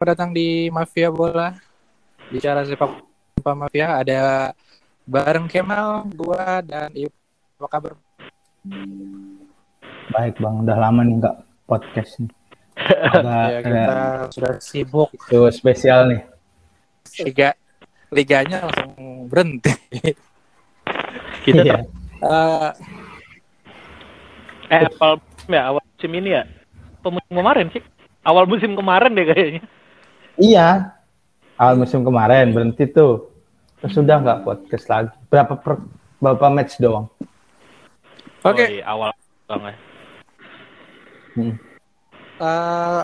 datang di Mafia Bola. Bicara sepak bola Mafia ada bareng Kemal, gua dan Ibu. Apa kabar? Baik bang, udah lama nih nggak podcast nih. Agak, ya, kita eh, sudah sibuk. itu spesial nih. Liga liganya langsung berhenti. Kita Iya. Eh, eh awal musim ya awal musim ini ya. Atau musim kemarin sih. Awal musim kemarin deh kayaknya. Iya. Awal musim kemarin berhenti tuh. Terus sudah nggak podcast lagi. Berapa per, berapa match doang? Oke, Oh, iya, awal banget. Hmm. eh,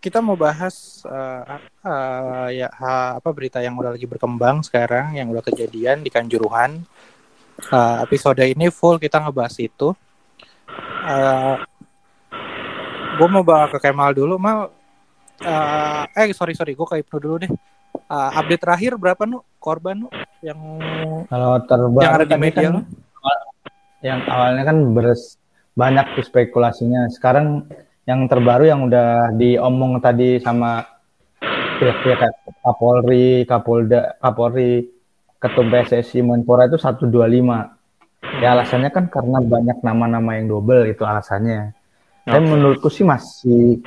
kita mau bahas eh, eh, ya ha- apa berita yang udah lagi berkembang sekarang, yang udah kejadian di Kanjuruhan. Eh, episode ini full kita ngebahas itu. Eh, gue mau bawa ke Kemal dulu, Mal. Eh, eh sorry sorry, gue ke Ibnu dulu deh. Eh, update terakhir berapa nu korban nu yang Kalau terbaru yang ada di media kan, yang awalnya kan beres banyak tuh spekulasinya. Sekarang yang terbaru yang udah diomong tadi sama pihak-pihak Kapolri, Kapolda, Kapolri, Ketum PSSI Menpora itu 125. Ya alasannya kan karena banyak nama-nama yang double itu alasannya. Tapi menurutku sih masih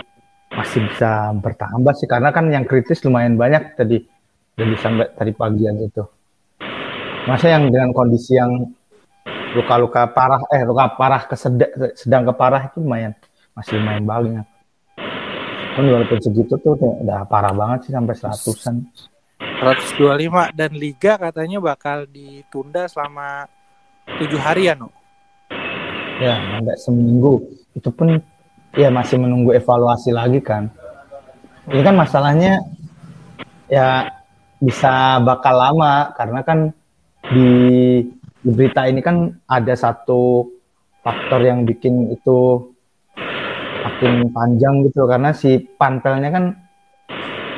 masih bisa bertambah sih karena kan yang kritis lumayan banyak tadi dari sampai tadi pagi aja tuh. Masa yang dengan kondisi yang luka-luka parah eh luka parah ke sedang, sedang ke parah itu lumayan masih lumayan banyak. Kan walaupun segitu tuh udah parah banget sih sampai seratusan. 125 dan liga katanya bakal ditunda selama tujuh hari ya, Nu? Ya, sampai seminggu. Itu pun ya masih menunggu evaluasi lagi kan. Ini kan masalahnya ya bisa bakal lama karena kan di, di berita ini kan ada satu faktor yang bikin itu makin panjang gitu karena si panpelnya kan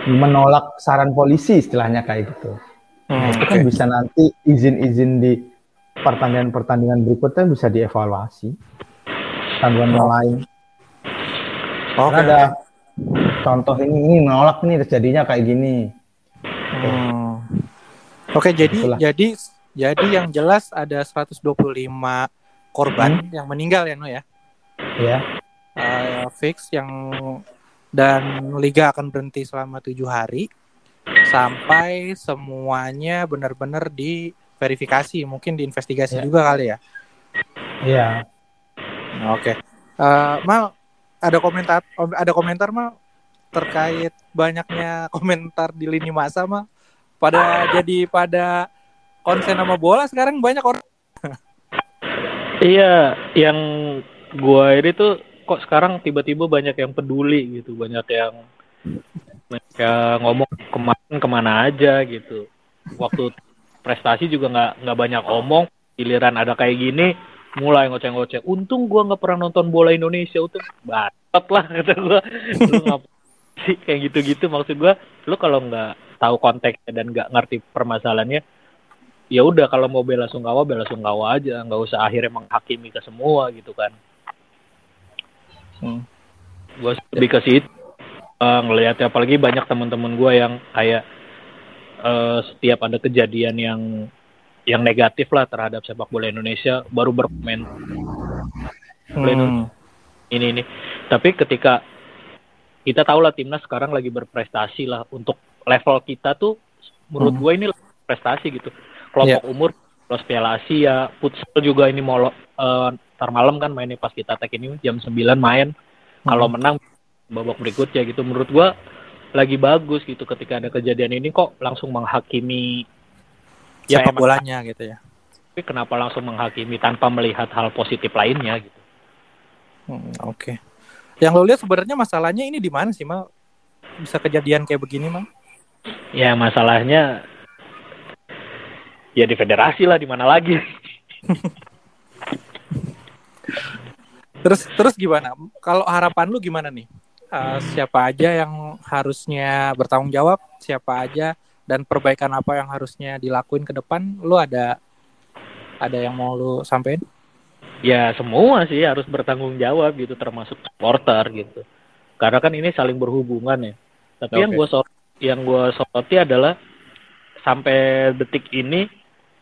menolak saran polisi istilahnya kayak gitu. Nah, itu kan bisa nanti izin-izin di pertandingan-pertandingan berikutnya bisa dievaluasi. Tanggungan yang lain. Oke. Karena ada contoh ini, ini menolak nih terjadinya kayak gini. Hmm. Oke, jadi Itulah. jadi jadi yang jelas ada 125 korban Hmm. yang meninggal ya, Nu ya. Ya, Eh, fix yang dan liga akan berhenti selama tujuh hari sampai semuanya benar-benar diverifikasi, mungkin diinvestigasi Ya. juga kali ya. iya. Oke. Eh, Mal, ada komentar ada komentar Mal terkait banyaknya komentar di lini masa Mal. Pada jadi pada konsen sama bola sekarang banyak orang. Iya, yang gua ini tuh kok sekarang tiba-tiba banyak yang peduli gitu, banyak yang yang ngomong kemarin ke mana aja gitu. Waktu prestasi juga nggak nggak banyak omong, giliran ada kayak gini mulai ngoceh-ngoceh. Untung gua nggak pernah nonton bola Indonesia, untung batet lah kata gua. Lu sih kayak gitu-gitu maksud gua, lu kalau nggak tahu konteksnya dan nggak ngerti permasalahannya, ya udah kalau mau bela sungkawa bela sungkawa aja nggak usah akhirnya menghakimi ke semua gitu kan Hmm. gue lebih ke situ Eh, ngelihatnya apalagi banyak teman-teman gue yang kayak eh, setiap ada kejadian yang yang negatif lah terhadap sepak bola Indonesia baru berkomentar Hmm. ini ini. Tapi ketika kita tahu lah timnas sekarang lagi berprestasi lah untuk level kita tuh menurut Hmm. gue ini prestasi gitu. Kelompok umur lolos Piala Asia futsal juga ini mau lo- eh, ntar malam kan mainnya pas kita tag ini jam 9 main. Kalau menang babak berikutnya gitu. Menurut gue lagi bagus gitu ketika ada kejadian ini kok langsung menghakimi sepak emang, bolanya gitu ya. tapi kenapa langsung menghakimi tanpa melihat hal positif lainnya gitu Hmm, Oke. Yang lo lihat sebenarnya masalahnya ini di mana sih mal? Bisa kejadian kayak begini mal? Ya masalahnya ya di federasi lah di mana lagi. Terus terus gimana? Kalau harapan lu gimana nih? Eh, siapa aja yang harusnya bertanggung jawab? Siapa aja dan perbaikan apa yang harusnya dilakuin ke depan? Lu ada ada yang mau lu sampein? Ya semua sih harus bertanggung jawab gitu termasuk supporter gitu. Karena kan ini saling berhubungan ya. Tapi yang Oke. gue sorot, yang gue soroti adalah sampai detik ini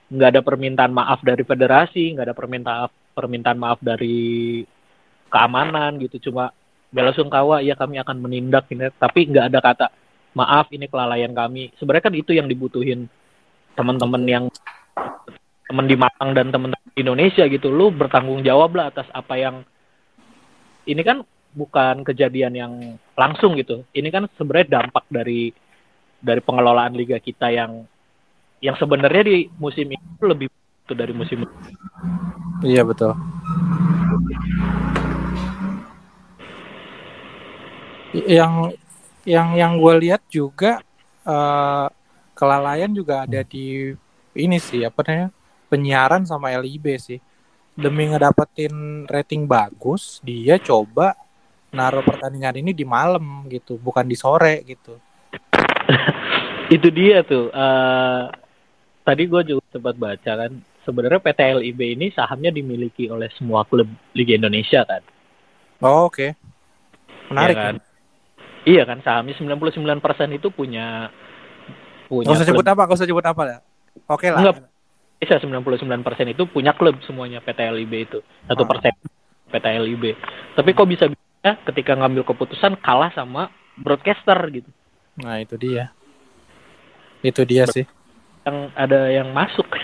nggak ada permintaan maaf dari federasi, nggak ada permintaan permintaan maaf dari keamanan gitu. Cuma bela sungkawa ya kami akan menindak ini, tapi nggak ada kata maaf ini kelalaian kami. Sebenarnya kan itu yang dibutuhin teman-teman yang teman di Malang dan teman-teman di Indonesia gitu. Lu bertanggung jawab lah atas apa yang ini kan bukan kejadian yang langsung gitu. Ini kan sebenarnya dampak dari dari pengelolaan liga kita yang yang sebenarnya di musim ini tuh lebih itu dari musim Iya betul. Yang yang yang gue lihat juga eh, kelalaian juga ada di ini sih apa namanya penyiaran sama LIB sih demi ngedapetin rating bagus dia coba naruh pertandingan ini di malam gitu bukan di sore gitu itu dia tuh. eh, tadi gue juga sempat baca kan. Sebenarnya PT LIB ini sahamnya dimiliki oleh semua klub Liga Indonesia kan. oh, oke menarik Iya kan? Ya. Iya kan sahamnya 99% itu punya punya Gak usah sebut apa, gak usah sebut apa lah. Oke lah. Enggak. Indonesia 99% itu punya klub semuanya PT LIB itu. Satu Ah. persen PT LIB. Tapi kok bisa bisa ketika ngambil keputusan kalah sama broadcaster gitu. Nah itu dia. Itu dia sih. Yang ada yang masuk.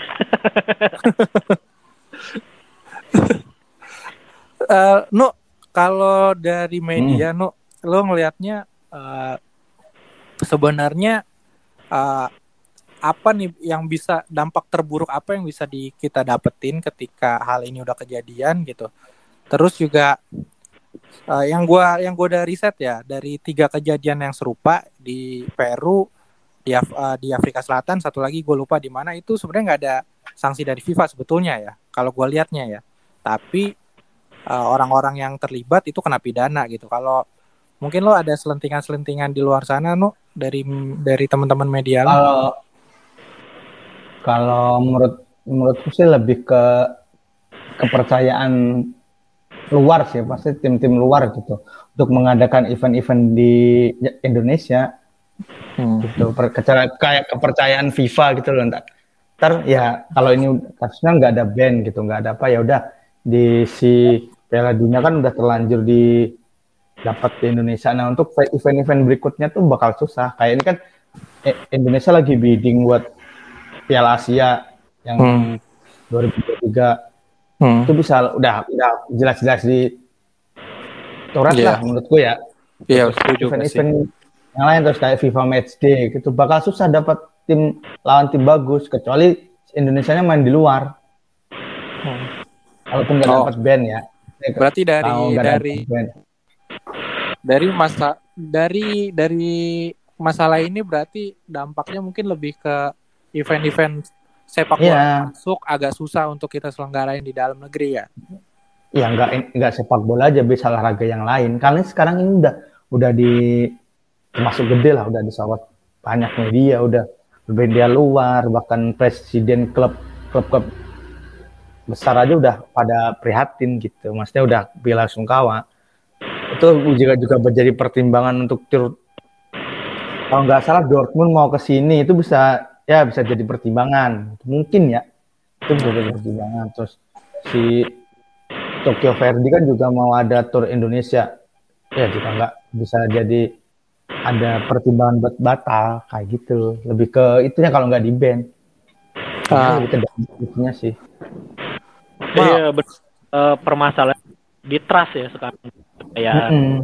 Eh, no, kalau dari media, no, lo ngelihatnya eh, sebenarnya eh, apa nih yang bisa dampak terburuk apa yang bisa di kita dapetin ketika hal ini udah kejadian gitu. Terus juga eh, yang gua yang gua udah riset ya dari tiga kejadian yang serupa di Peru, di Af- eh, di Afrika Selatan, satu lagi gue lupa di mana itu sebenarnya nggak ada sanksi dari FIFA sebetulnya ya. Kalau gua lihatnya ya. Tapi uh, orang-orang yang terlibat itu kena pidana gitu. Kalau mungkin lo ada selentingan-selentingan di luar sana, no dari dari teman-teman media lo. Kalau kalau menurut menurutku sih lebih ke kepercayaan luar sih, pasti tim-tim luar gitu untuk mengadakan event-event di Indonesia Hmm. gitu kayak kepercayaan FIFA gitu loh ntar, ntar ya kalau ini kasusnya nggak ada ban gitu nggak ada apa ya udah di si Piala Dunia kan udah terlanjur di dapat di Indonesia nah untuk event-event berikutnya tuh bakal susah kayak ini kan eh, Indonesia lagi bidding buat Piala Asia yang Hmm. 2023 Hmm. itu bisa udah udah jelas-jelas di Torres Iya. lah menurutku ya Iya, Terus setuju event-event yang lain terus kayak FIFA Matchday gitu bakal susah dapat tim lawan tim bagus kecuali Indonesia-nya main di luar Hmm. walaupun nggak Oh. dapat band ya Berarti dari dari band. Dari masa dari dari masalah ini berarti dampaknya mungkin lebih ke event-event sepak bola Iya. masuk agak susah untuk kita selenggarain di dalam negeri ya. ya nggak nggak sepak bola aja bisa olahraga yang lain kalian sekarang ini udah udah di termasuk gede lah udah disorot banyak media udah media luar bahkan presiden klub klub klub besar aja udah pada prihatin gitu maksudnya udah bela sungkawa itu juga juga menjadi pertimbangan untuk tur. Kalau nggak salah Dortmund mau ke sini itu bisa ya bisa jadi pertimbangan. Mungkin ya itu bisa jadi pertimbangan. Terus si Tokyo Verde kan juga mau ada tour Indonesia. Ya juga nggak bisa jadi ada pertimbangan buat batal kayak gitu. Lebih ke itunya kalau nggak di ban. Ah. lebih ke dampaknya sih. Iya, eh, permasalahan di trust ya sekarang. Kayak Mm-mm.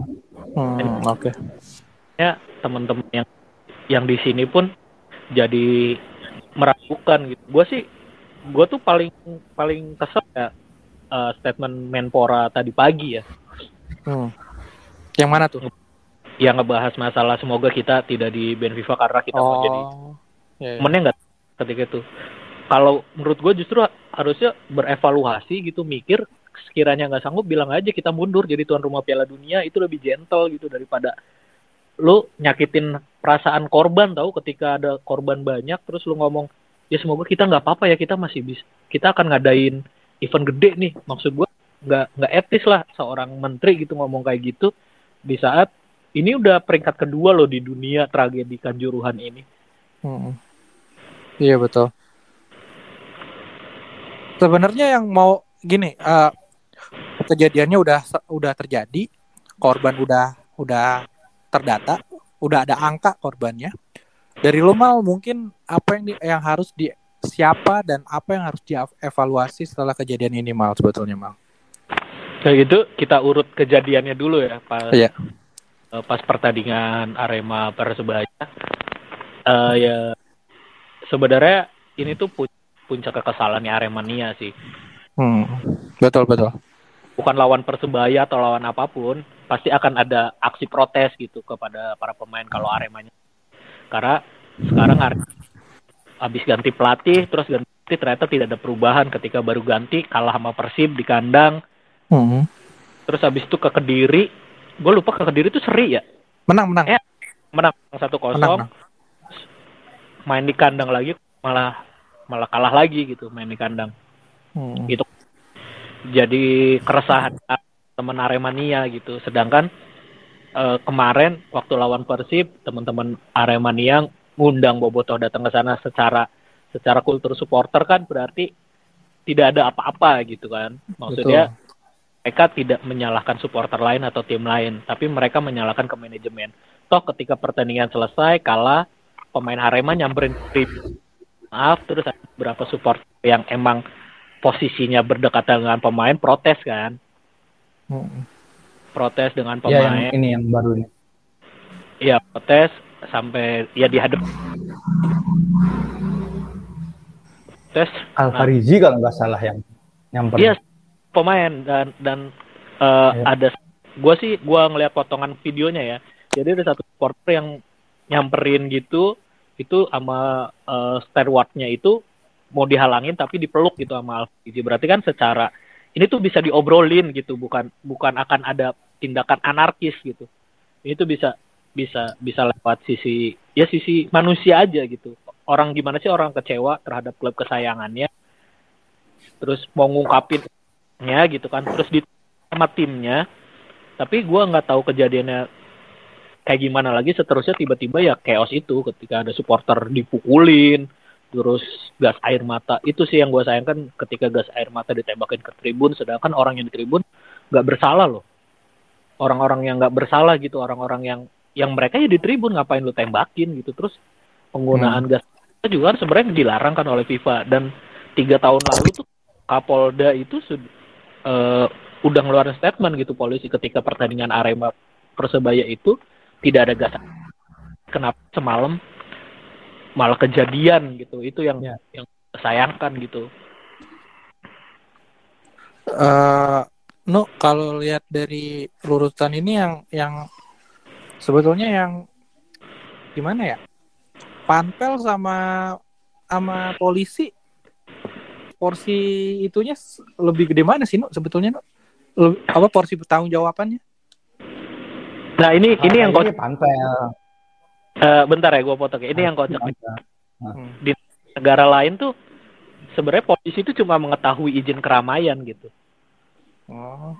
Hmm, oke. ya teman-teman yang yang di sini pun jadi meragukan gitu. Gue sih, gue tuh paling paling kesel ya eh, statement Menpora tadi pagi ya, Hmm. Yang mana tuh? yang ngebahas masalah semoga kita tidak di ban FIFA karena kita mau jadi Oh. Ya, ya. temennya nggak ketika itu. Kalau menurut gue justru harusnya berevaluasi gitu, mikir sekiranya nggak sanggup bilang aja kita mundur jadi tuan rumah Piala Dunia itu lebih gentle gitu daripada lu nyakitin perasaan korban tahu ketika ada korban banyak terus lu ngomong ya semoga kita nggak apa-apa ya kita masih bisa kita akan ngadain event gede nih maksud gua nggak nggak etis lah seorang menteri gitu ngomong kayak gitu di saat ini udah peringkat kedua loh di dunia tragedi kanjuruhan ini. Hmm. Iya betul. Sebenarnya yang mau gini, uh, kejadiannya udah udah terjadi, korban udah udah terdata, udah ada angka korbannya. Dari lo mal mungkin apa yang di, yang harus di siapa dan apa yang harus dievaluasi setelah kejadian ini mal sebetulnya mal. Kayak gitu kita urut kejadiannya dulu ya pas Iya. uh, pas pertandingan Arema Persebaya. Uh, ya sebenarnya ini tuh pu- puncak kekesalannya Aremania sih. Hmm. Betul betul. Bukan lawan Persebaya atau lawan apa pun, pasti akan ada aksi protes gitu kepada para pemain kalau Aremanya. Karena sekarang habis ganti pelatih terus ganti ternyata tidak ada perubahan ketika baru ganti kalah sama Persib di kandang Hmm. terus habis itu ke Kediri gue lupa ke Kediri itu seri ya Menang menang. Eh, menang satu kosong main di kandang lagi malah malah kalah lagi gitu main di kandang Hmm. Gitu. Jadi keresahan teman Aremania gitu sedangkan eh, kemarin waktu lawan Persib teman-teman Aremania ngundang Bobotoh datang ke sana secara secara kultur supporter kan berarti tidak ada apa-apa gitu kan maksudnya mereka tidak menyalahkan supporter lain atau tim lain, tapi mereka menyalahkan ke manajemen. Toh ketika pertandingan selesai, kalah, pemain Arema nyamperin. Maaf, terus ada beberapa supporter yang emang posisinya berdekatan dengan pemain, protes kan. Hmm. Protes dengan Ya yang pemain. ini yang baru ini. Iya, protes sampai ya dihadap. Protes. Al Farizi kalau nggak salah yang nyamperin. Iya, pemain dan dan eh, Iya. ada gue sih gue ngeliat potongan videonya ya. Jadi ada satu supporter yang nyamperin gitu itu sama eh, stewardnya itu mau dihalangin tapi dipeluk gitu sama Alfiji. Berarti kan secara ini tuh bisa diobrolin gitu, bukan bukan akan ada tindakan anarkis gitu. Ini tuh bisa bisa bisa lewat sisi ya sisi manusia aja gitu. Orang gimana sih orang kecewa terhadap klub kesayangannya terus mau ngungkapin nya gitu kan terus di sama timnya tapi gua nggak tahu kejadiannya kayak gimana lagi seterusnya tiba-tiba ya chaos itu ketika ada supporter dipukulin terus gas air mata. Itu sih yang gue sayangkan ketika gas air mata ditembakin ke tribun sedangkan orang yang di tribun nggak bersalah loh. Orang-orang yang nggak bersalah gitu orang-orang yang yang mereka ya di tribun ngapain lu tembakin gitu. Terus penggunaan gas itu juga kan sebenarnya dilarang kan oleh FIFA. Dan tiga tahun lalu tuh Kapolda itu sud- eh, udah ngeluarin statement gitu polisi ketika pertandingan Arema Persebaya itu tidak ada gas kenapa semalam malah kejadian gitu itu yang Ya. yang sayangkan gitu Eh, no, kalau lihat dari urutan ini yang yang sebetulnya yang gimana ya? Panpel sama sama polisi porsi itunya lebih gede mana sih, no? Sebetulnya, no? Lebih- apa porsi bertanggung jawabannya? nah ini ini yang kocak panpel. Eh, bentar ya gue potong ya. ini yang kocak. Hmm. negara lain tuh sebenarnya polisi itu cuma mengetahui izin keramaian gitu Oh,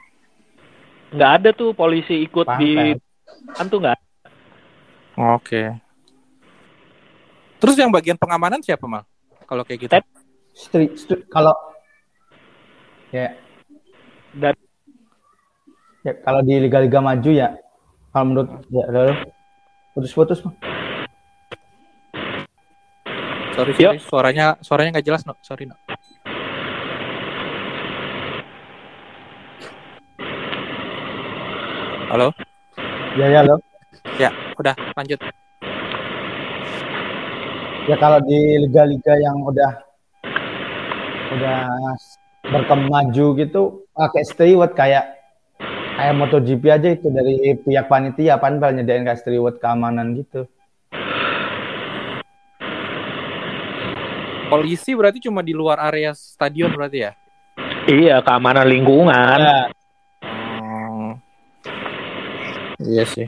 nggak ada tuh polisi ikut di Panpel. kan tuh nggak oke. Terus yang bagian pengamanan siapa mal? Kalau kayak gitu? Stri- stri- kalau ya dan ya kalau di liga-liga maju ya kalau menurut ya lalu putus-putus Bang. Sorry, Yuk. sorry, suaranya suaranya nggak jelas, no. Sorry, no. Halo, ya ya lo ya, udah lanjut. ya kalau di liga-liga yang udah udah berkembang maju gitu pakai steward kayak kayak MotoGP aja itu dari pihak panitia panpel nyediain kayak steward keamanan gitu Polisi berarti cuma di luar area stadion berarti ya? iya keamanan lingkungan ya, Hmm. Iya sih.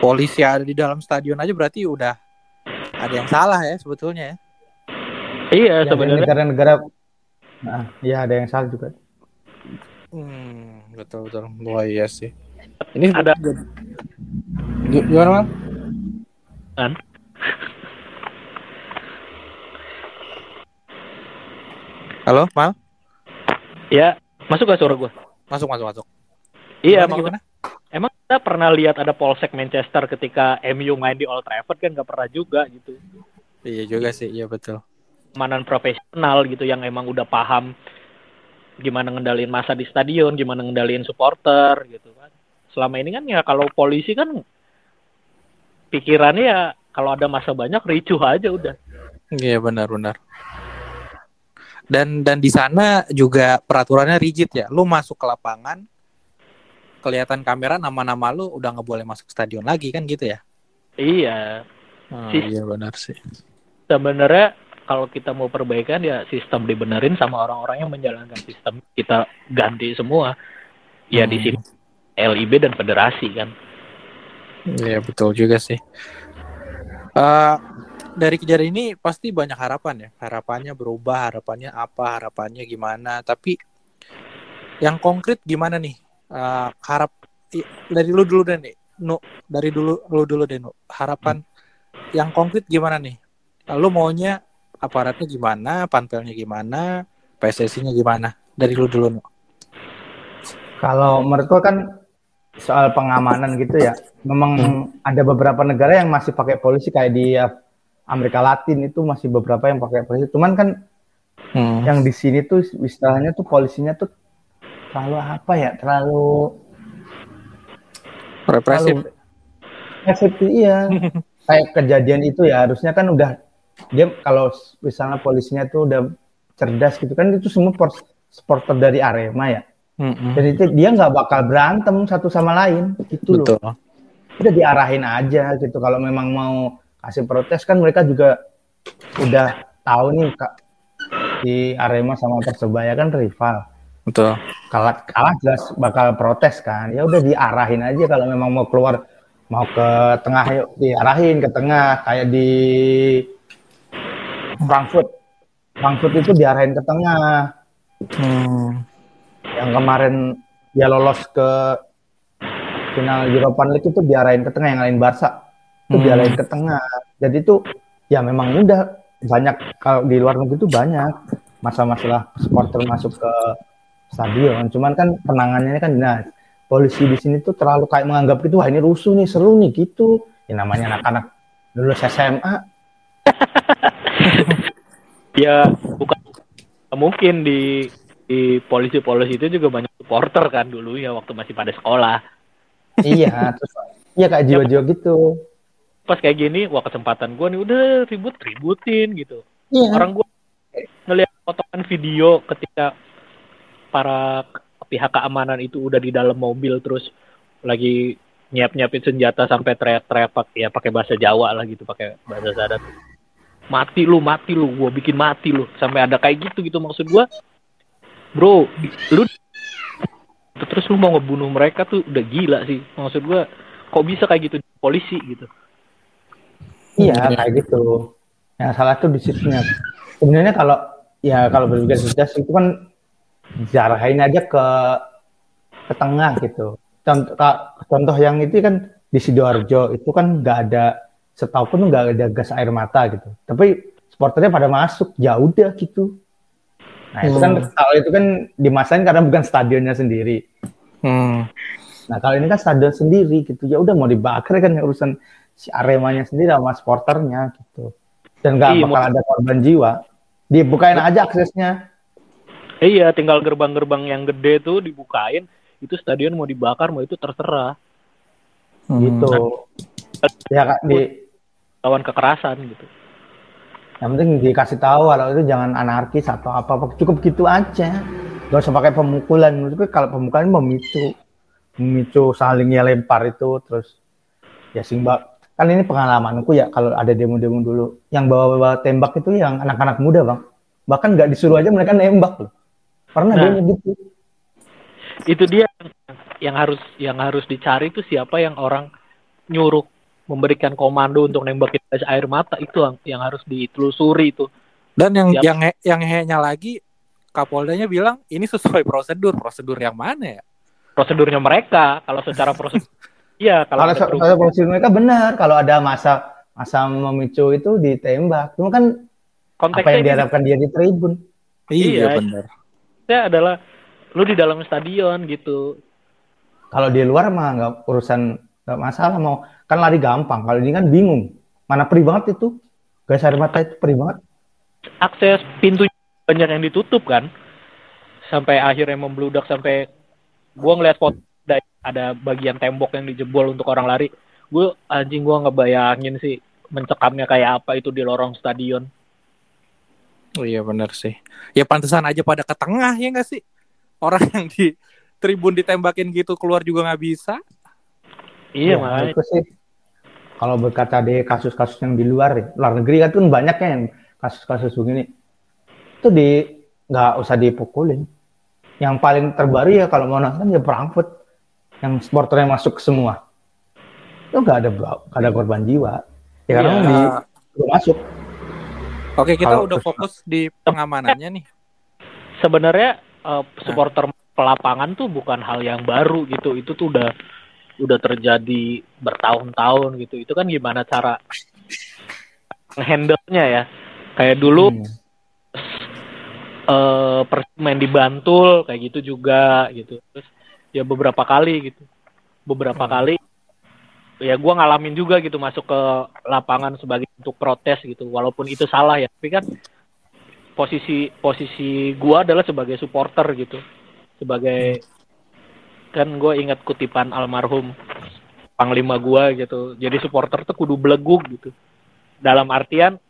Polisi ada di dalam stadion aja berarti udah ada yang salah ya sebetulnya ya. iya ya, di sebenarnya negara-negara nah, ya ada yang salah juga Hmm, betul betul. Wah iya sih. Ini Ada. Gimana, Mal? kan Halo, Mal? ya masuk gak suara gue Masuk, masuk, masuk. iya Gimana, gimana? emang kita pernah lihat ada polsek Manchester ketika MU main di Old Trafford kan nggak pernah juga gitu Iya juga sih, iya betul. manan profesional gitu yang emang udah paham gimana ngendalin masa di stadion, gimana ngendalin supporter gitu kan. Selama ini kan ya kalau polisi kan pikirannya ya kalau ada masa banyak ricuh aja udah. Iya benar-benar. Dan dan di sana juga peraturannya rigid ya. Lu masuk ke lapangan, kelihatan kamera nama-nama lu udah nggak boleh masuk stadion lagi kan gitu ya? Iya, Oh, Sis- iya benar sih. sebenarnya kalau kita mau perbaikan ya sistem dibenerin sama orang-orang yang menjalankan sistem kita ganti semua. Ya di Hmm. sini LIB dan federasi kan. Iya betul juga sih. Eh dari kejadian ini pasti banyak harapan ya. Harapannya berubah, harapannya apa, harapannya gimana. Tapi yang konkret gimana nih? Eh, harap dari lu dulu deh nih. Dari dulu lu dulu deh Nu. Harapan yang konkret gimana nih? Lu maunya aparatnya gimana, panpelnya gimana, PSSI-nya gimana? Dari lu dulu. Kalau menurut gua kan soal pengamanan gitu ya, memang ada beberapa negara yang masih pakai polisi kayak di Amerika Latin itu masih beberapa yang pakai polisi. Cuman kan Hmm. yang di sini tuh istilahnya tuh polisinya tuh terlalu apa ya? Terlalu Represif. terlalu represif, iya. kayak kejadian itu ya harusnya kan udah dia kalau misalnya polisinya tuh udah cerdas gitu kan itu semua port- supporter dari Arema ya. Mm-mm. Jadi itu dia nggak bakal berantem satu sama lain gitu loh. Betul. Udah diarahin aja gitu. Kalau memang mau kasih protes kan mereka juga udah tahu nih Kak, di Arema sama Persebaya kan rival. Betul. Kalah kalah jelas bakal protes kan. Ya udah diarahin aja kalau memang mau keluar mau ke tengah yuk diarahin ke tengah kayak di Frankfurt. Frankfurt itu diarahin ke tengah. Hmm. yang kemarin dia lolos ke final Europa League itu diarahin ke tengah yang lain Barca itu Hmm. diarahin ke tengah jadi itu ya memang udah banyak kalau di luar negeri itu banyak masalah-masalah supporter masuk ke stadion cuman kan penanganannya kan nah polisi di sini tuh terlalu kayak menganggap gitu wah ini rusuh nih seru nih gitu ya namanya anak-anak lulus SMA Ya bukan mungkin di di polisi-polisi itu juga banyak supporter kan dulu ya waktu masih pada sekolah. iya terus iya kayak jiwa-jiwa gitu Pas kayak gini, wah kesempatan gue nih udah ribut ributin gitu. iya Orang gue ngelihat potongan video ketika para pihak keamanan itu udah di dalam mobil terus lagi nyiap-nyiapin senjata sampai teriak-teriak pak ya pakai bahasa Jawa lah gitu pakai bahasa Sadat mati lu mati lu gua bikin mati lu sampai ada kayak gitu gitu maksud gua bro lu terus lu mau ngebunuh mereka tuh udah gila sih maksud gua kok bisa kayak gitu polisi gitu Iya, kayak gitu. Yang salah tuh di situnya. Sebenarnya kalau ya kalau berpikir cerdas itu kan jarahin aja ke ke tengah gitu. Contoh, contoh yang itu kan di sidoarjo itu kan nggak ada setahu pun nggak ada gas air mata gitu. Tapi supporternya pada masuk, ya udah gitu. Nah itu kan Hmm. kalau itu kan dimasain karena bukan stadionnya sendiri. Hmm. Nah kalau ini kan stadion sendiri gitu, ya udah mau dibakar kan urusan si Aremanya sendiri sama supporternya gitu. Dan nggak Iya, bakal ada korban jiwa. Dibukain aja aksesnya. iya tinggal gerbang-gerbang yang gede tuh dibukain itu stadion mau dibakar mau itu terserah Hmm. gitu. Ya kak di lawan kekerasan gitu yang penting dikasih tahu kalau itu jangan anarkis atau apa apa cukup gitu aja. Gak usah pakai pemukulan. Menurutku kalau pemukulan memicu memicu salingnya lempar itu terus ya simbak kan ini pengalamanku ya kalau ada demo-demo dulu yang bawa-bawa tembak itu yang anak-anak muda bang bahkan nggak disuruh aja mereka nembak loh pernah Nah. dia gitu itu dia yang harus yang harus dicari itu siapa yang orang nyuruh memberikan komando untuk nembakin gas air mata itu yang, yang harus ditelusuri itu Dan yang Yap. yang he- yang hehnya lagi Kapoldanya bilang ini sesuai prosedur. Prosedur yang mana ya? prosedurnya mereka. Kalau secara prosedur, iya. Kalau Kalau soal prosedur mereka benar, kalau ada masa masa memicu itu ditembak. Cuma kan apa konteksnya yang ini diharapkan dia di tribun? Iya, Iya. benar. konteksnya adalah lu di dalam stadion gitu. Kalau di luar mah nggak urusan nggak masalah mau kan lari gampang. Kalau ini kan bingung. Mana perih banget itu? Gas air mata itu perih banget. Akses pintu banyak yang ditutup kan. Sampai akhirnya membludak sampai gua ngeliat foto ada, ada bagian tembok yang dijebol untuk orang lari. Gue anjing gua ngebayangin sih mencekamnya kayak apa itu di lorong stadion. Oh, iya benar sih. Ya pantesan aja pada ke tengah ya nggak sih? Orang yang di tribun ditembakin gitu keluar juga nggak bisa. Iya Ya, makanya. menurutku sih. Kalau berkata di kasus-kasus yang di luar ya, luar negeri kan tuh banyak ya yang kasus-kasus begini. Itu di nggak usah dipukulin. Yang paling terbaru ya kalau mau nonton ya Frankfurt. Yang supporternya masuk semua. Itu nggak ada nggak ada korban jiwa. Ya karena Iya. di belum masuk. Oke, kita Kalau udah terus- fokus di pengamanannya nih. sebenarnya eh, supporter pelapangan tuh bukan hal yang baru gitu. Itu tuh udah udah terjadi bertahun-tahun gitu itu kan gimana cara handle-nya ya? Kayak dulu Hmm. eh Persib main di Bantul kayak gitu juga gitu. Terus ya beberapa kali gitu. Beberapa Hmm. kali ya gua ngalamin juga gitu masuk ke lapangan sebagai untuk protes gitu. Walaupun itu salah ya tapi kan posisi posisi gua adalah sebagai supporter gitu. Sebagai kan gue ingat kutipan almarhum panglima gua gitu. Jadi supporter tuh kudu beleguk gitu. Dalam artian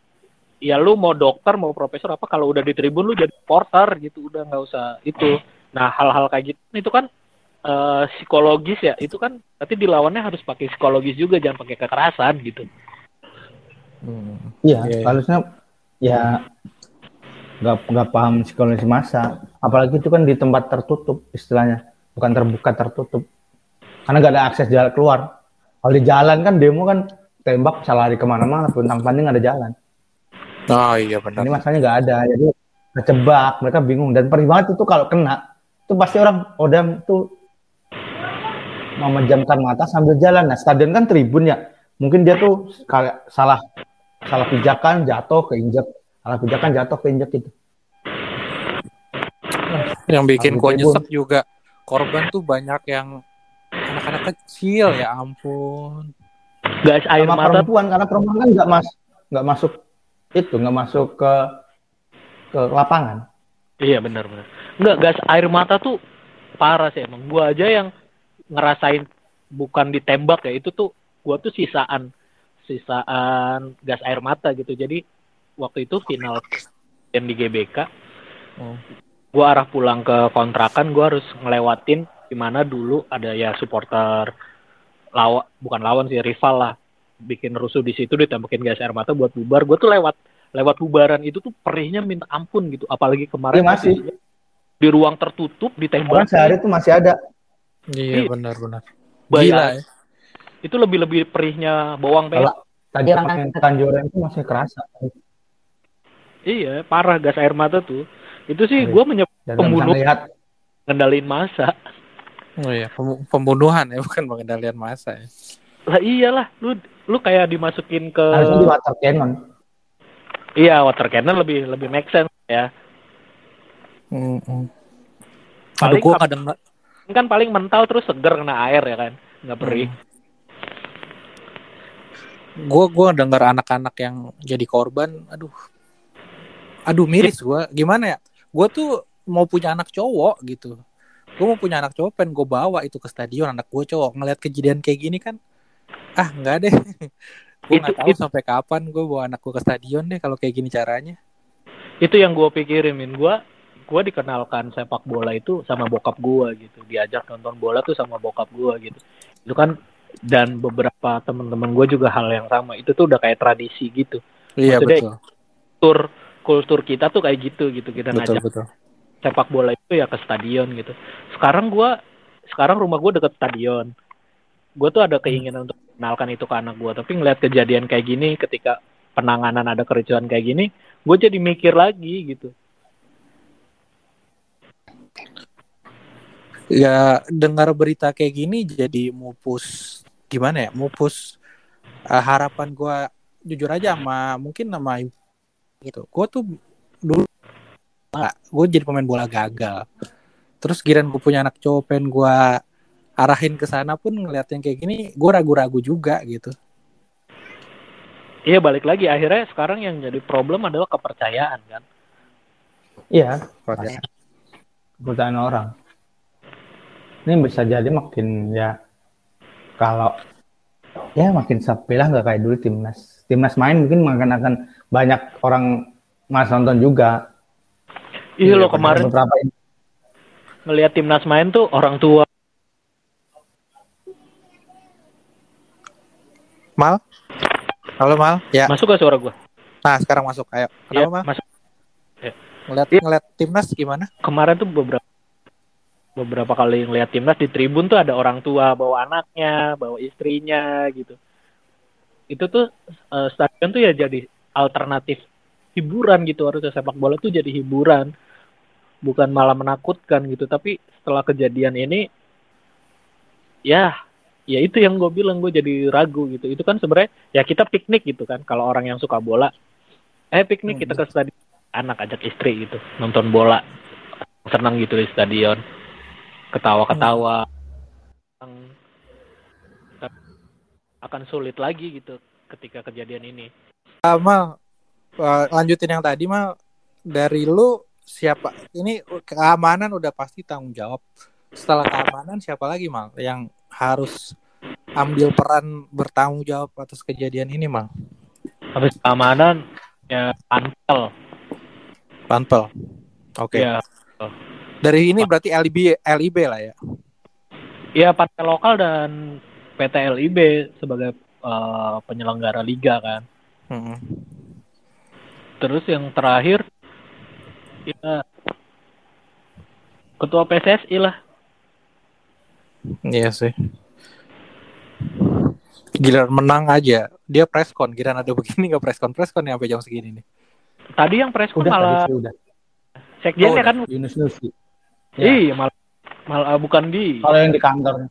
ya lu mau dokter mau profesor apa kalau udah di tribun lu jadi supporter gitu. Udah nggak usah itu. Nah hal-hal kayak gitu itu kan eh, psikologis ya. Itu kan nanti dilawannya harus pakai psikologis juga jangan pakai kekerasan gitu. Iya, Iya. harusnya ya nggak nggak paham psikologi masa. Apalagi itu kan di tempat tertutup istilahnya, bukan terbuka tertutup. Karena nggak ada akses jalan keluar. Kalau di jalan kan demo kan tembak bisa lari ke mana-mana, puntang panting ada jalan. Oh iya benar. Ini masalahnya nggak ada, jadi kecebak, mereka bingung dan perih banget itu kalau kena, itu pasti orang odam tuh memejamkan mata sambil jalan. Nah, stadion kan tribun ya, mungkin dia tuh kayak salah salah pijakan jatuh keinjek, salah pijakan jatuh keinjek gitu. Yang bikin gua tribun. nyesek juga korban tuh banyak yang anak-anak kecil ya ampun. guys air Sama mata perempuan karena perempuan kan nggak mas nggak masuk itu nggak masuk ke ke lapangan. Iya benar benar. Enggak gas air mata tuh parah sih emang. Gua aja yang ngerasain bukan ditembak ya itu tuh gua tuh sisaan sisaan gas air mata gitu. Jadi waktu itu final yang di GBK Oh. Gua arah pulang ke kontrakan gua harus ngelewatin di mana dulu ada ya supporter lawan bukan lawan sih rival lah bikin rusuh di situ ditembakin gas air mata buat bubar gue tuh lewat lewat bubaran itu tuh perihnya minta ampun gitu apalagi kemarin Iya, masih. di ruang tertutup Orang ditembak sehari itu masih ada. Iya Iya. benar-benar. Bayang- Gila ya. itu lebih lebih perihnya bawang Kalau merah tadi orang Tanjuran itu masih kerasa iya parah gas air mata tuh itu sih Iya. gue menyebut Pembunuh. lihat ngendalin masa Oh iya, pem- pembunuhan ya bukan pengendalian massa ya. lah iyalah lu lu kayak dimasukin ke harusnya di water cannon. iya water cannon lebih lebih make sense ya Mm-mm. Aduh, Paling gua ap- kadang kan paling mental terus seger kena air ya kan nggak perih gue gue dengar anak-anak yang jadi korban aduh aduh miris gue gimana ya gue tuh mau punya anak cowok gitu. Gue mau punya anak cowok pengen gue bawa itu ke stadion anak gue cowok. Ngeliat kejadian kayak gini kan ah nggak deh. Gue nggak Itu- tahu itu- sampai kapan gue bawa anak gue ke stadion deh kalau kayak gini caranya. Itu yang gue pikirin min. Gue gue dikenalkan sepak bola itu sama bokap gue gitu. Diajak nonton bola tuh sama bokap gue gitu. Itu kan dan beberapa teman-teman gue juga hal yang sama. Itu tuh udah kayak tradisi gitu. Iya Maksudnya, betul. kultur kultur kita tuh kayak gitu gitu. Kita betul ngajak betul. sepak bola itu ya ke stadion gitu. Sekarang gue sekarang rumah gue deket stadion. Gue tuh ada keinginan untuk kenalkan itu ke anak gue tapi ngeliat kejadian kayak gini ketika penanganan ada kericuhan kayak gini gue jadi mikir lagi gitu. Ya dengar berita kayak gini jadi mupus gimana ya? Mupus uh, harapan gue jujur aja sama mungkin nama gitu gue tuh dulu nggak gue jadi pemain bola gagal terus giran gue punya anak cowok pengen gue arahin ke sana pun ngeliat yang kayak gini gue ragu-ragu juga gitu Iya balik lagi akhirnya sekarang yang jadi problem adalah kepercayaan kan. Iya, kepercayaan orang. Ini bisa jadi makin ya kalau ya makin sepi lah nggak kayak dulu timnas. Timnas main mungkin makan akan banyak orang mas nonton juga. Iya lo kemarin beberapa ngelihat timnas main tuh orang tua. Mal? Halo Mal. Ya. Masuk gak suara gue? Nah sekarang masuk. Ayo. Kenapa ya, Mal? Masuk. Ya. Ngeliat, ya. ngeliat timnas gimana? Kemarin tuh beberapa beberapa kali ngeliat timnas di tribun tuh ada orang tua bawa anaknya, bawa istrinya gitu. Itu tuh uh, stadion tuh ya jadi alternatif hiburan gitu harusnya sepak bola tuh jadi hiburan bukan malah menakutkan gitu tapi setelah kejadian ini ya ya itu yang gue bilang gue jadi ragu gitu itu kan sebenarnya ya kita piknik gitu kan kalau orang yang suka bola eh piknik kita ke hmm. stadion anak ajak istri gitu nonton bola senang gitu di stadion ketawa-ketawa hmm. akan sulit lagi gitu ketika kejadian ini. Mal, uh, lanjutin yang tadi mal dari lu siapa ini keamanan udah pasti tanggung jawab. Setelah keamanan siapa lagi mal yang harus ambil peran bertanggung jawab atas kejadian ini, Mang? Habis keamanan ya Panpel. Panpel. Oke. Okay. Ya. Dari ini berarti LIB LIB lah ya. Iya, partai lokal dan PT LIB sebagai uh, penyelenggara liga kan. Hmm. Terus yang terakhir ya ketua PSSI lah Iya sih. Giliran menang aja, dia preskon. Giliran ada begini nggak preskon preskon ya sampai jam segini nih. Tadi yang preskon udah, malah tadi udah. Sekjennya oh, kan Yunus Nusi. Ya. Iya, malah malah bukan di. Kalau yang di kantor.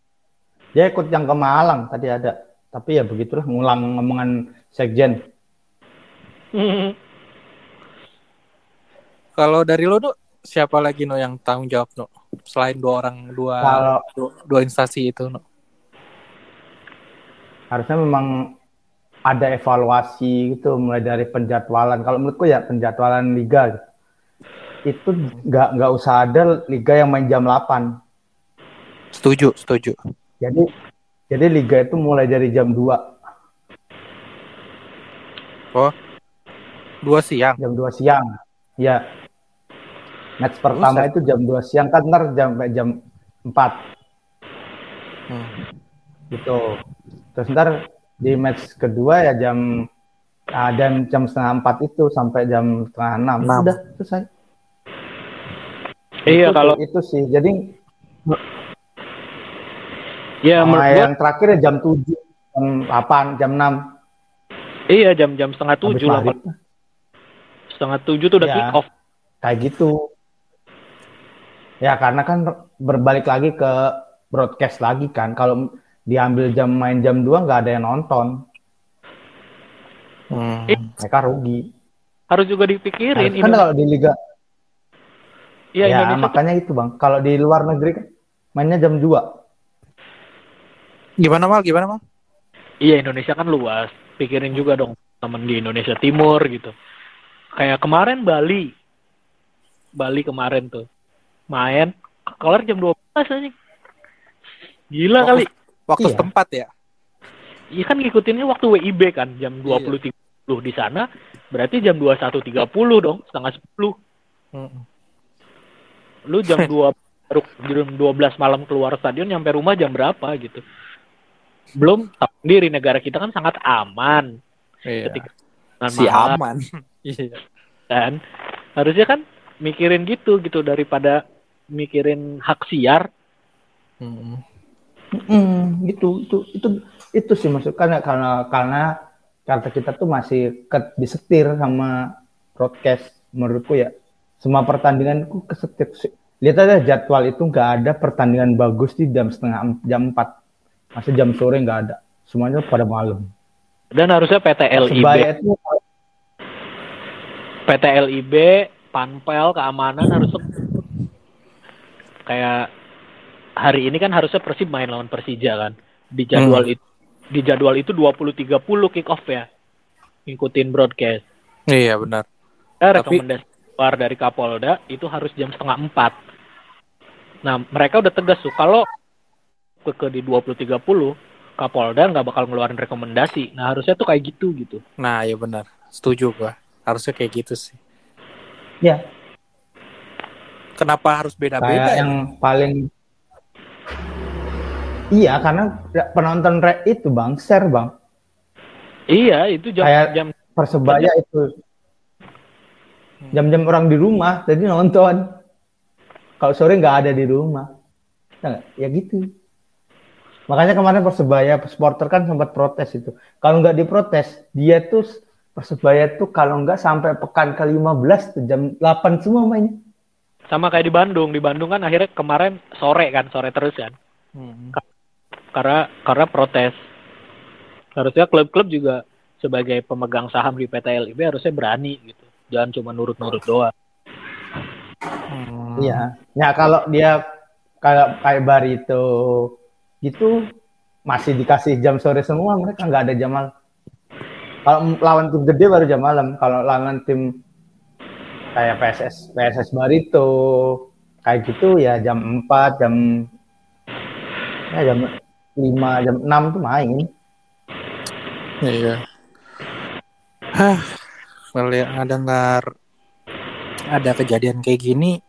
Dia ikut yang ke Malang tadi ada. Tapi ya begitulah ngulang ngomongan sekjen. Kalau dari lo tuh siapa lagi no yang tanggung jawab no? selain dua orang dua kalau, dua, dua instansi itu no? harusnya memang ada evaluasi gitu mulai dari penjadwalan kalau menurutku ya penjadwalan liga gitu. itu nggak nggak usah ada liga yang main jam 8 setuju setuju jadi jadi liga itu mulai dari jam 2 oh dua siang jam 2 siang ya Match pertama Buset. itu jam 2 siang kan ntar jam jam 4. Hmm. Gitu. Terus ntar di match kedua ya jam ah, dan jam setengah empat itu sampai jam setengah enam udah selesai. Iya itu, kalau itu sih jadi ya nah, yang terakhir ya jam tujuh jam delapan jam enam iya jam jam setengah tujuh lah setengah tujuh tuh udah ya, kick off kayak gitu Ya karena kan berbalik lagi ke broadcast lagi kan. Kalau diambil jam main jam 2 nggak ada yang nonton. Hmm. Mereka rugi. Harus juga dipikirin. Harus, kan kalau di liga. Ya, ya Indonesia makanya itu bang. Kalau di luar negeri kan mainnya jam 2. Gimana mal? Gimana mal? Iya Indonesia kan luas. Pikirin juga dong teman di Indonesia Timur gitu. Kayak kemarin Bali. Bali kemarin tuh main kelar jam 12 aja. Gila waktu, kali. Waktu iya. setempat ya. Iya kan ngikutinnya waktu WIB kan jam 20.30 iya. di sana. Berarti jam 21.30 dong, setengah 10. Hmm. Lu jam 2 baru jam 12 malam keluar stadion nyampe rumah jam berapa gitu. Belum sendiri negara kita kan sangat aman. Iya. Ketika si aman. Iya. Dan harusnya kan mikirin gitu gitu daripada mikirin hak siar. Hmm. Hmm, gitu itu itu itu sih maksud karena karena karena karena kita tuh masih ke, disetir sama broadcast menurutku ya semua pertandinganku kesetir lihat aja jadwal itu nggak ada pertandingan bagus di jam setengah jam 4 masih jam sore nggak ada semuanya pada malam Dan harusnya PT LIB, PT LIB, Panpel, keamanan harus kayak hari ini kan harusnya Persib main lawan Persija kan. Di jadwal itu di jadwal itu 20.30 kick off ya. Ngikutin broadcast. Iya benar. Eh, Tapi- rekomendasi keluar dari Kapolda itu harus jam setengah empat. Nah, mereka udah tegas tuh kalau ke, ke di 20.30 Kapolda nggak bakal ngeluarin rekomendasi. Nah, harusnya tuh kayak gitu gitu. Nah, iya benar. Setuju gua. Harusnya kayak gitu sih. ya Kenapa harus beda-beda? kayak ya? yang paling iya karena penonton re itu bang share bang Iya, itu jam Kayak- jam persebaya itu jam-jam orang di rumah jadi nonton kalau sore nggak ada di rumah ya, ya gitu makanya kemarin persebaya supporter kan sempat protes itu kalau nggak diprotes dia tuh persebaya tuh kalau nggak sampai pekan ke 15 tuh jam 8 semua mainnya sama kayak di Bandung. Di Bandung kan akhirnya kemarin sore kan, sore terus kan. Hmm. Karena karena protes. Harusnya klub-klub juga sebagai pemegang saham di PT LIB harusnya berani gitu. Jangan cuma nurut-nurut doang. Hmm. Iya. Ya kalau dia kayak kayak Barito gitu masih dikasih jam sore semua mereka nggak ada jam malam. Kalau lawan tim gede baru jam malam. Kalau lawan tim kayak PSS PSS Barito kayak gitu ya jam 4 jam ya jam 5 jam 6 tuh main. Iya. Hah, melihat dengar ada kejadian kayak gini,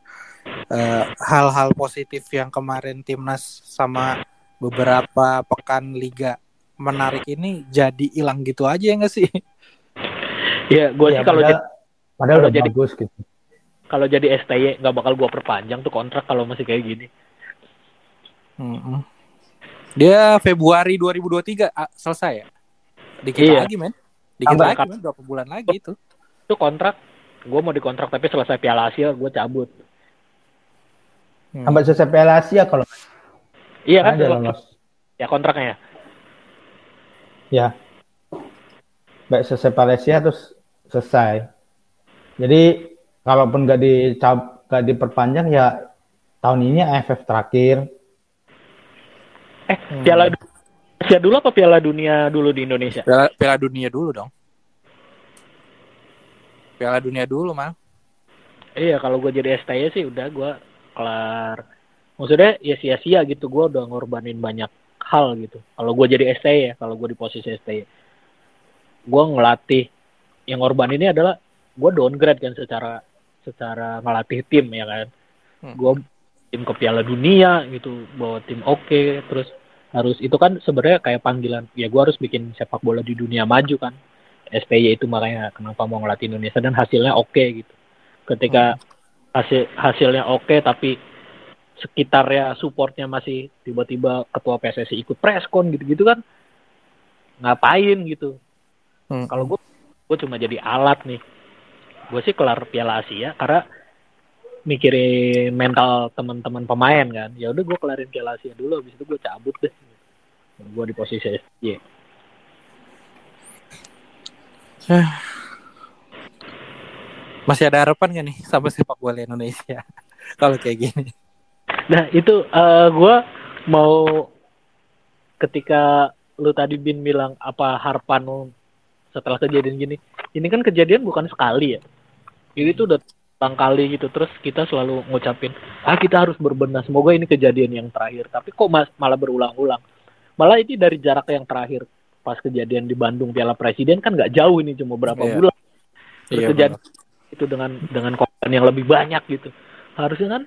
eh, hal-hal positif yang kemarin timnas sama beberapa pekan liga menarik ini jadi hilang gitu aja ya nggak sih? Ya, gue Ya, sih kalau padahal, jadi padahal kalau udah jadi- bagus gitu. kalau jadi STY nggak bakal gua perpanjang tuh kontrak kalau masih kayak gini. Mm-mm. Dia Februari 2023 ah, selesai ya? Dikit Iya. lagi men. Dikit Tambah lagi men, berapa bulan lagi itu. Itu kontrak gue mau dikontrak tapi selesai Piala Asia gue cabut. Hmm. Sampai selesai Piala Asia kalau Iya kan? ada lolos. Ya kontraknya ya. Ya. Baik selesai Malaysia terus selesai. Jadi kalaupun nggak dicab nggak diperpanjang ya tahun ini AFF terakhir. Eh, Piala Asia dulu apa Piala Dunia dulu di Indonesia? Piala, Piala dunia dulu dong. Piala dunia dulu mal. Iya, kalau gue jadi STY sih udah gue kelar. Maksudnya ya sia-sia gitu, gue udah ngorbanin banyak hal gitu. Kalau gue jadi STY ya, kalau gue di posisi STY, gue ngelatih. Yang ngorban ini adalah gue downgrade kan secara secara ngelatih tim ya kan. Hmm. Gue tim ke Piala Dunia gitu, bawa tim oke, terus harus itu kan sebenarnya kayak panggilan. Ya gue harus bikin sepak bola di dunia maju kan. STY itu makanya kenapa mau ngelatih Indonesia dan hasilnya oke gitu. Ketika hasil hasilnya oke tapi sekitarnya supportnya masih tiba-tiba ketua PSSI ikut preskon gitu-gitu kan ngapain gitu Hmm. kalau gue gue cuma jadi alat nih gue sih kelar Piala Asia karena mikirin mental teman-teman pemain kan ya udah gue kelarin Piala Asia dulu habis itu gue cabut deh gue di posisi SJ Masih ada harapan gak nih sama sepak bola Indonesia? Kalau kayak gini. Nah itu eh gue mau ketika lu tadi bin bilang apa harapan lu setelah kejadian gini, ini kan kejadian bukan sekali ya. Ini tuh udah ulang kali gitu terus kita selalu ngucapin ah kita harus berbenah semoga ini kejadian yang terakhir. Tapi kok mas malah berulang-ulang. Malah ini dari jarak yang terakhir pas kejadian di Bandung Piala Presiden kan nggak jauh ini cuma berapa Iya. bulan. Terus Iya, kejadian itu dengan dengan korban yang lebih banyak gitu. Harusnya kan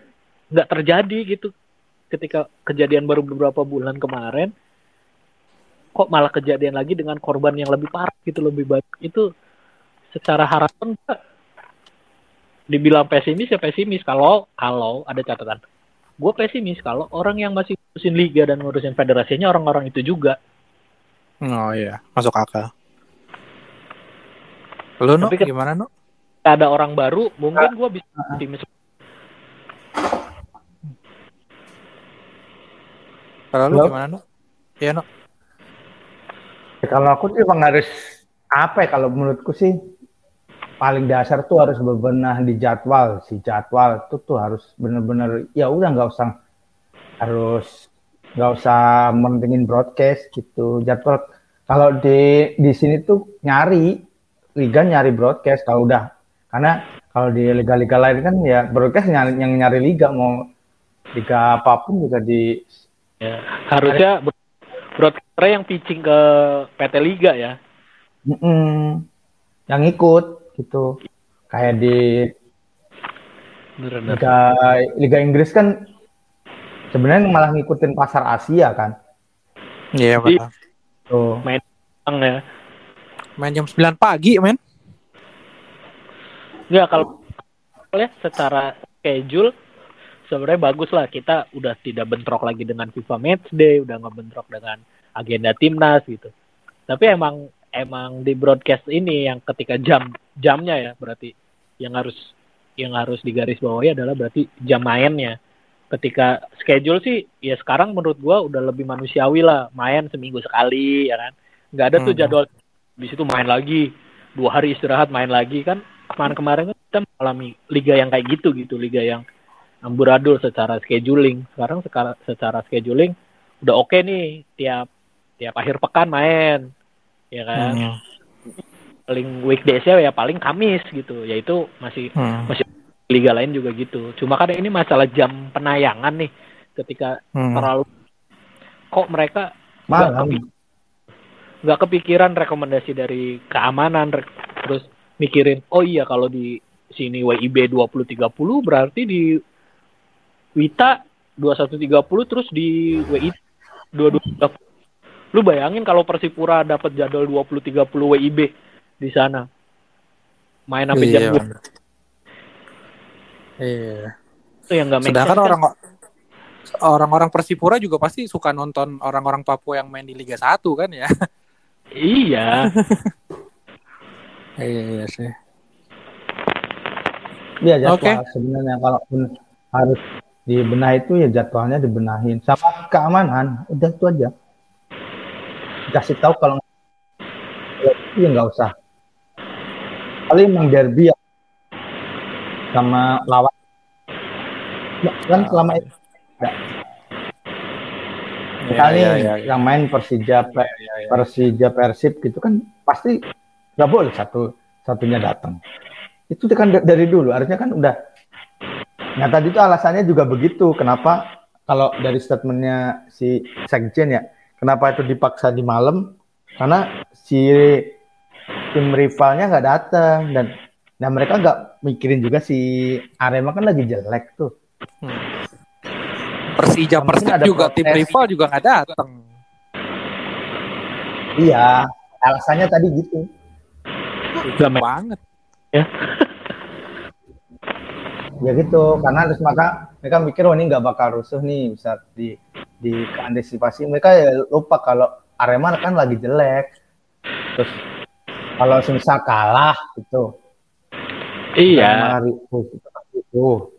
nggak terjadi gitu. Ketika kejadian baru beberapa bulan kemarin kok malah kejadian lagi dengan korban yang lebih parah gitu lebih banyak itu secara harapan dibilang pesimis ya pesimis. Kalau kalau ada catatan. Gue pesimis kalau orang yang masih ngurusin liga dan ngurusin federasinya orang-orang itu juga. Oh iya, masuk akal. Lu no, Tapi kan- gimana no? ada orang baru mungkin gue bisa optimis Kalau lu gimana, no? Iya, no. Ya, kalau aku sih emang harus apa ya kalau menurutku sih paling dasar tuh harus bebenah di jadwal si jadwal itu tuh harus bener-bener ya udah nggak usah harus nggak usah mentingin broadcast gitu jadwal kalau di di sini tuh nyari liga nyari broadcast kalau udah karena kalau di liga-liga lain kan ya broadcast yang nyari liga mau liga apa pun juga di Ya, harusnya bro- broadcaster yang pitching ke PT Liga ya. Mm-mm. yang ikut gitu kayak di. Liga Liga Inggris kan sebenarnya malah ngikutin pasar Asia kan. Iya, Jadi- Pak. Tuh. Bang ya. Main jam 9 pagi, men. Enggak kalau ya secara schedule sebenarnya bagus lah kita udah tidak bentrok lagi dengan FIFA Matchday, udah nggak bentrok dengan agenda timnas gitu. Tapi emang emang di broadcast ini yang ketika jam jamnya ya berarti yang harus yang harus digaris bawahi adalah berarti jam mainnya. Ketika schedule sih ya sekarang menurut gua udah lebih manusiawi lah main seminggu sekali ya kan. Nggak ada tuh Hmm. jadwal di situ main lagi dua hari istirahat main lagi kan kemarin-kemarin kan kita mengalami liga yang kayak gitu gitu liga yang amburadul secara scheduling sekarang secara, secara scheduling udah oke nih tiap tiap akhir pekan main ya kan Hmm. paling weekdaysnya ya paling Kamis gitu yaitu masih Hmm. liga lain juga gitu cuma kan ini masalah jam penayangan nih ketika Hmm. terlalu kok mereka nggak Malam. nggak kepikiran rekomendasi dari keamanan rek- terus mikirin oh iya kalau di sini WIB 2030 berarti di Wita 2130 terus di WI 2230 lu bayangin kalau Persipura dapat jadwal 2030 WIB di sana main sampai jam Iya, 2 bener. Iya. itu yang nggak make Sedangkan kan? orang orang-orang Persipura juga pasti suka nonton orang-orang Papua yang main di Liga 1 kan ya. iya Iya, iya sih. Iya jadwal Oke. sebenarnya kalau harus dibenahi itu ya jadwalnya dibenahin sama keamanan udah itu aja. Kasih tahu kalau ya, ya nggak usah. Paling emang derby ya. sama lawan Ya, kan selama itu misalnya Iya, iya, iya. yang main Persija Pe- Iya, iya. Persija Persib gitu kan pasti nggak boleh satu satunya datang. Itu kan da- dari dulu harusnya kan udah. Nah tadi itu alasannya juga begitu. Kenapa kalau dari statementnya si Sekjen ya, kenapa itu dipaksa di malam? Karena si tim rivalnya nggak datang dan dan mereka nggak mikirin juga si Arema kan lagi jelek tuh. Hmm. Persija Persib juga tim protes. rival juga nggak datang. Iya, alasannya tadi gitu. Make- banget. ya gitu karena terus maka mereka mikir wah ini nggak bakal rusuh nih bisa di di antisipasi. Mereka ya lupa kalau Arema kan lagi jelek. Terus kalau semisal kalah gitu. Iya. Itu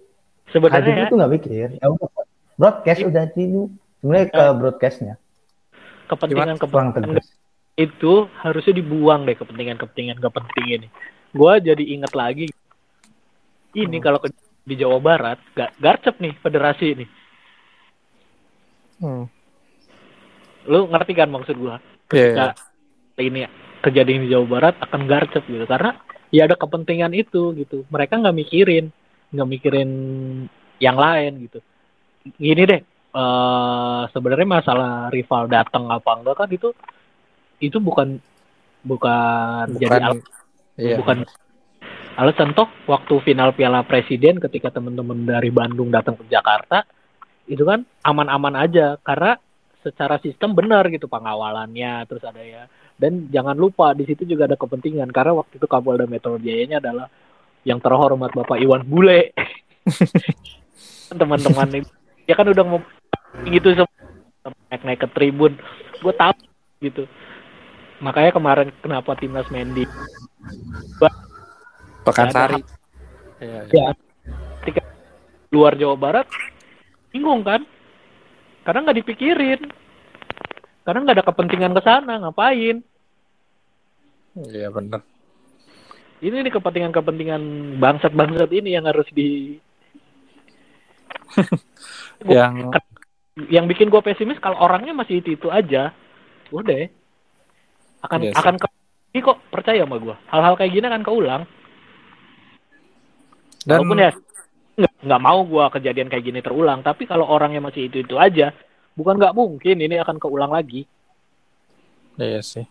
sebenarnya Haji ya, itu nggak mikir. Ya udah broadcast udah ini sebenarnya ke broadcastnya. Kepentingan kepentingan itu harusnya dibuang deh kepentingan-kepentingan gak penting ini. Gua jadi inget lagi ini Hmm. kalau ke, di Jawa Barat gak garcep nih federasi ini. Hmm. Lu ngerti kan maksud gua? Iya. Ketika ini kejadian di Jawa Barat akan garcep gitu karena ya ada kepentingan itu gitu. Mereka nggak mikirin, nggak mikirin yang lain gitu. Gini deh, eh sebenarnya masalah rival datang apa enggak kan itu itu bukan bukan, jadi Bukan, al- iya. bukan alasan toh waktu final Piala Presiden ketika teman-teman dari Bandung datang ke Jakarta itu kan aman-aman aja. Karena secara sistem benar gitu pengawalannya terus ada ya. Dan jangan lupa di situ juga ada kepentingan. Karena waktu itu Kapolda Metro Jayanya adalah yang terhormat Bapak Iwan Bule. Teman-teman ya kan udah mau gitu semua naik naik ke tribun. Gue tahu gitu. Makanya kemarin kenapa timnas main di Pekansari. Iya, iya. ya ketika luar Jawa Barat bingung kan Karena nggak dipikirin. Karena nggak ada kepentingan ke sana, ngapain? Iya benar. Ini nih kepentingan-kepentingan bangsat-bangsat ini yang harus di Yang yang bikin gue pesimis kalau orangnya masih itu itu aja udah akan Iya sih. akan ke kok percaya sama gue hal-hal kayak gini akan keulang dan walaupun ya nggak mau gue kejadian kayak gini terulang tapi kalau orangnya masih itu itu aja bukan nggak mungkin ini akan keulang lagi Iya sih.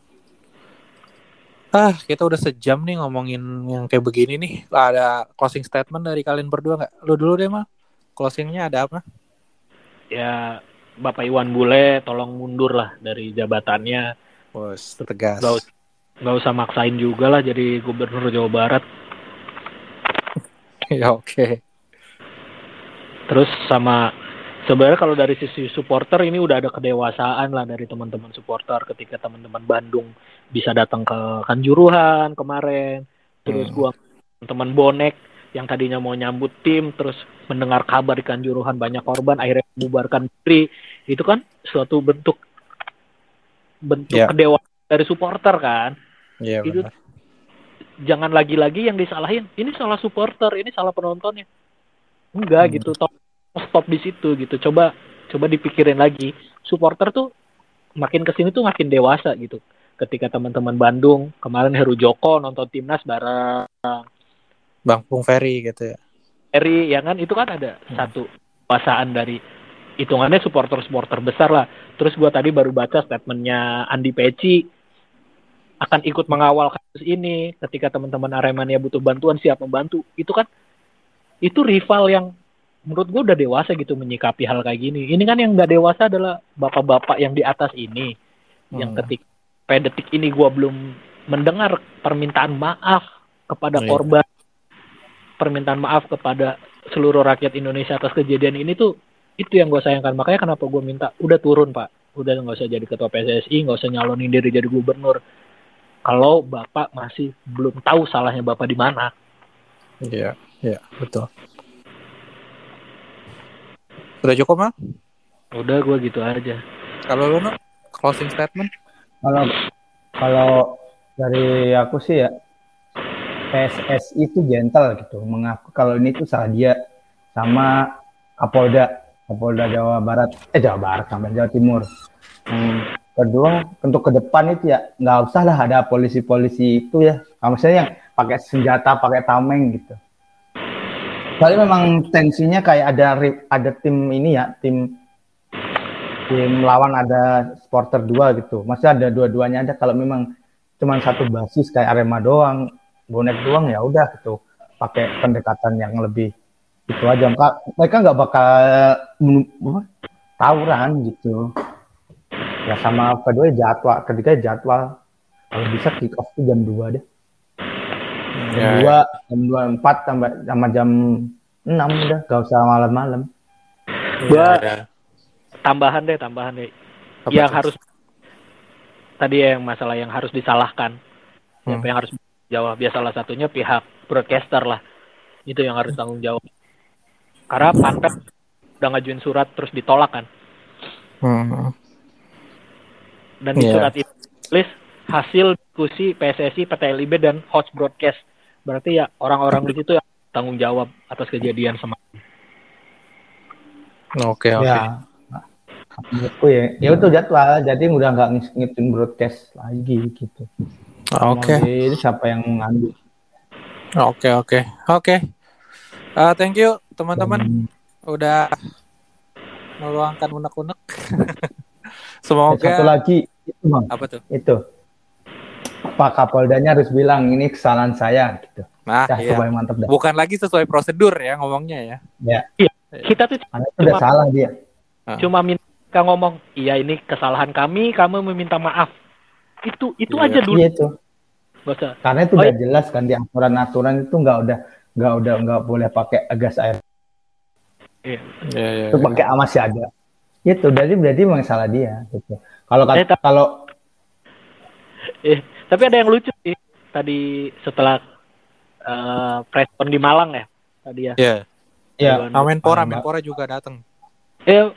Ah, kita udah sejam nih ngomongin yang kayak begini nih. Ada closing statement dari kalian berdua nggak? Lu dulu deh mal. Closingnya ada apa? ya Bapak Iwan Bule tolong mundur lah dari jabatannya Bos, tegas. nggak us- nggak usah maksain juga lah jadi gubernur Jawa Barat ya oke. Terus sama sebenarnya kalau dari sisi supporter ini udah ada kedewasaan lah dari teman-teman supporter ketika teman-teman Bandung bisa datang ke Kanjuruhan kemarin. Terus Hmm. gua teman bonek yang tadinya mau nyambut tim terus mendengar kabar di Kanjuruhan banyak korban akhirnya membubarkan diri. Itu kan suatu bentuk bentuk Ya. kedewasaan dari supporter kan Iya Itu- benar. Jangan lagi-lagi yang disalahin. Ini salah supporter ini salah penontonnya. Enggak Hmm. gitu. Stop stop di situ gitu. Coba coba dipikirin lagi. Supporter tuh makin ke sini tuh makin dewasa gitu. Ketika teman-teman Bandung kemarin Heru Joko nonton timnas bareng. Bang Pung Ferry gitu ya. Eri ya kan? Itu kan ada Hmm. satu pasaan dari hitungannya supporter-supporter besar lah. Terus gua tadi baru baca statementnya Andi Peci akan ikut mengawal kasus ini ketika teman-teman Aremania butuh bantuan siap membantu. Itu kan itu rival yang menurut gue udah dewasa gitu menyikapi hal kayak gini. Ini kan yang nggak dewasa adalah bapak-bapak yang di atas ini yang Hmm. ketika pada detik ini gua belum mendengar permintaan maaf kepada Iya. korban. Permintaan maaf kepada seluruh rakyat Indonesia atas kejadian ini tuh itu yang gue sayangkan. Makanya kenapa gue minta udah turun pak. Udah nggak usah jadi ketua PSSI nggak usah nyalonin diri jadi gubernur kalau bapak masih belum tahu salahnya bapak di mana Iya, iya, betul. Udah cukup mah? udah gue gitu aja Kalau lu no, closing statement? Kalau kalau dari aku sih ya PSSI itu gentle gitu, mengaku kalau ini tuh salah dia sama Kapolda, Kapolda Jawa Barat, eh Jawa Barat sampai Jawa Timur. Hmm, kedua untuk ke depan itu ya nggak usah lah ada polisi-polisi itu ya, maksudnya yang pakai senjata, pakai tameng gitu. Soalnya memang tensinya kayak ada ada tim ini ya, tim tim lawan ada supporter dua gitu. Masih ada dua-duanya ada kalau memang cuman satu basis kayak Arema doang, bonek doang ya udah gitu. Pakai pendekatan yang lebih itu aja. Mereka- nggak bakal tawuran gitu. Ya sama kedua jadwal, ketiga jadwal. Kalau bisa kick off tuh jam 2 deh. Jam Ya, 2, jam 2, 4 tambah sama jam 6 udah, gak usah malam-malam. Gua- ya. tambahan deh tambahan deh Apa yang tuh? harus tadi ya yang masalah yang harus disalahkan Hmm. yang harus jawab ya salah satunya pihak broadcaster lah itu yang harus tanggung jawab karena panpel udah ngajuin surat terus ditolak kan Hmm. Dan di Iya. surat itu tulis hasil diskusi PSSI, PT LIB dan host broadcast berarti ya orang-orang di situ yang tanggung jawab atas kejadian semalam Oke, oke. Ya. Menurutku ya, ya itu jadwal, jadi udah nggak ngikutin broadcast lagi gitu. Oke. Mau di- Ini siapa yang ngambil? Oke, oke. Oke. Uh, thank you teman-teman Dan udah meluangkan unek-unek. satu Semoga lagi itu bang, apa tuh? itu Pak Kapoldanya harus bilang ini kesalahan saya gitu. Nah, Dah, iya. dah. Bukan lagi sesuai prosedur ya ngomongnya ya. Ya, kita tuh udah Cuma- salah dia. Ah. cuma minta ngomong iya ini kesalahan kami kamu meminta maaf itu itu Iya. aja dulu Iya itu. Karena itu Oh, udah jelas kan di aturan-aturan itu nggak udah nggak udah nggak boleh pakai gas air. Iya. Iya, iya. Itu pakai A masih ada. Itu berarti berarti memang salah dia gitu. Kalau Eh, kalau Eh, tapi ada yang lucu sih tadi setelah eh preskon di Malang ya tadi ya. Iya. ya Dewan- Nah, Menpora. Menpora juga datang. Eh,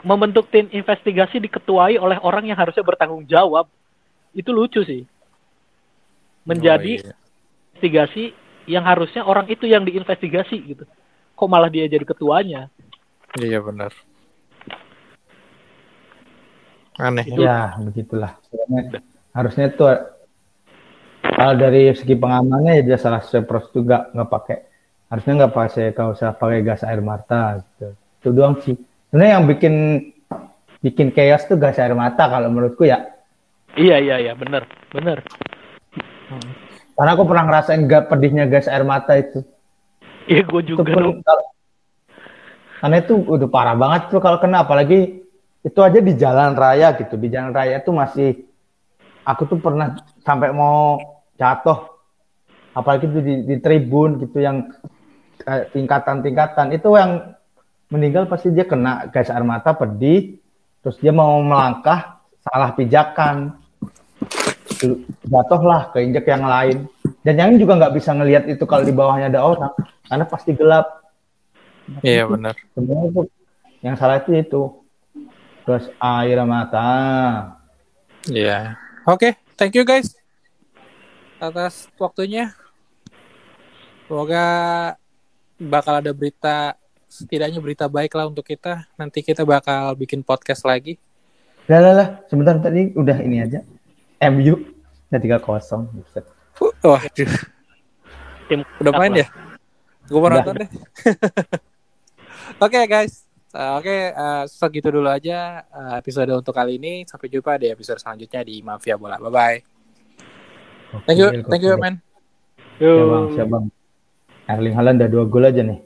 membentuk tim investigasi diketuai oleh orang yang harusnya bertanggung jawab. Itu lucu sih. Menjadi Oh, iya. investigasi yang harusnya orang itu yang diinvestigasi gitu. Kok malah dia jadi ketuanya? Iya benar. Aneh. Itu- Ya, begitulah. Harusnya tuh kalau dari segi pengamannya ya dia salah sepros juga nggak pakai harusnya nggak pakai nggak usah pakai gas air mata gitu. Itu doang sih. Sebenarnya yang bikin bikin chaos tuh gas air mata kalau menurutku ya. Iya iya iya bener bener. Karena aku pernah ngerasain gak pedihnya gas air mata itu. Iya gue Itu juga. pun kalau- karena itu udah parah banget tuh kalau kena apalagi itu aja di jalan raya gitu. Di jalan raya tuh masih aku tuh pernah sampai mau jatuh. Apalagi itu di, di tribun gitu yang kayak tingkatan-tingkatan. Itu yang meninggal pasti dia kena gas air mata pedih. Terus dia mau melangkah salah pijakan. Jatuhlah keinjek yang lain. Dan yang juga nggak bisa ngelihat itu kalau di bawahnya ada orang karena pasti gelap. Iya benar. sebenarnya tuh yang salah itu itu terus air mata Iya. Oke, thank you guys atas waktunya. Semoga bakal ada berita setidaknya berita baik lah untuk kita. Nanti kita bakal bikin podcast lagi. lah lah lah sebentar tadi udah ini aja MU udah tiga kosong Waduh, Tim udah main lah. ya? Gue mau nonton deh. Oke guys, Uh, Oke, uh, segitu dulu aja uh, episode untuk kali ini. Sampai jumpa di episode selanjutnya di Mafia Bola. Bye bye. Thank you, thank you man. Ya bang, siap bang. Erling Haaland udah dua gol aja nih.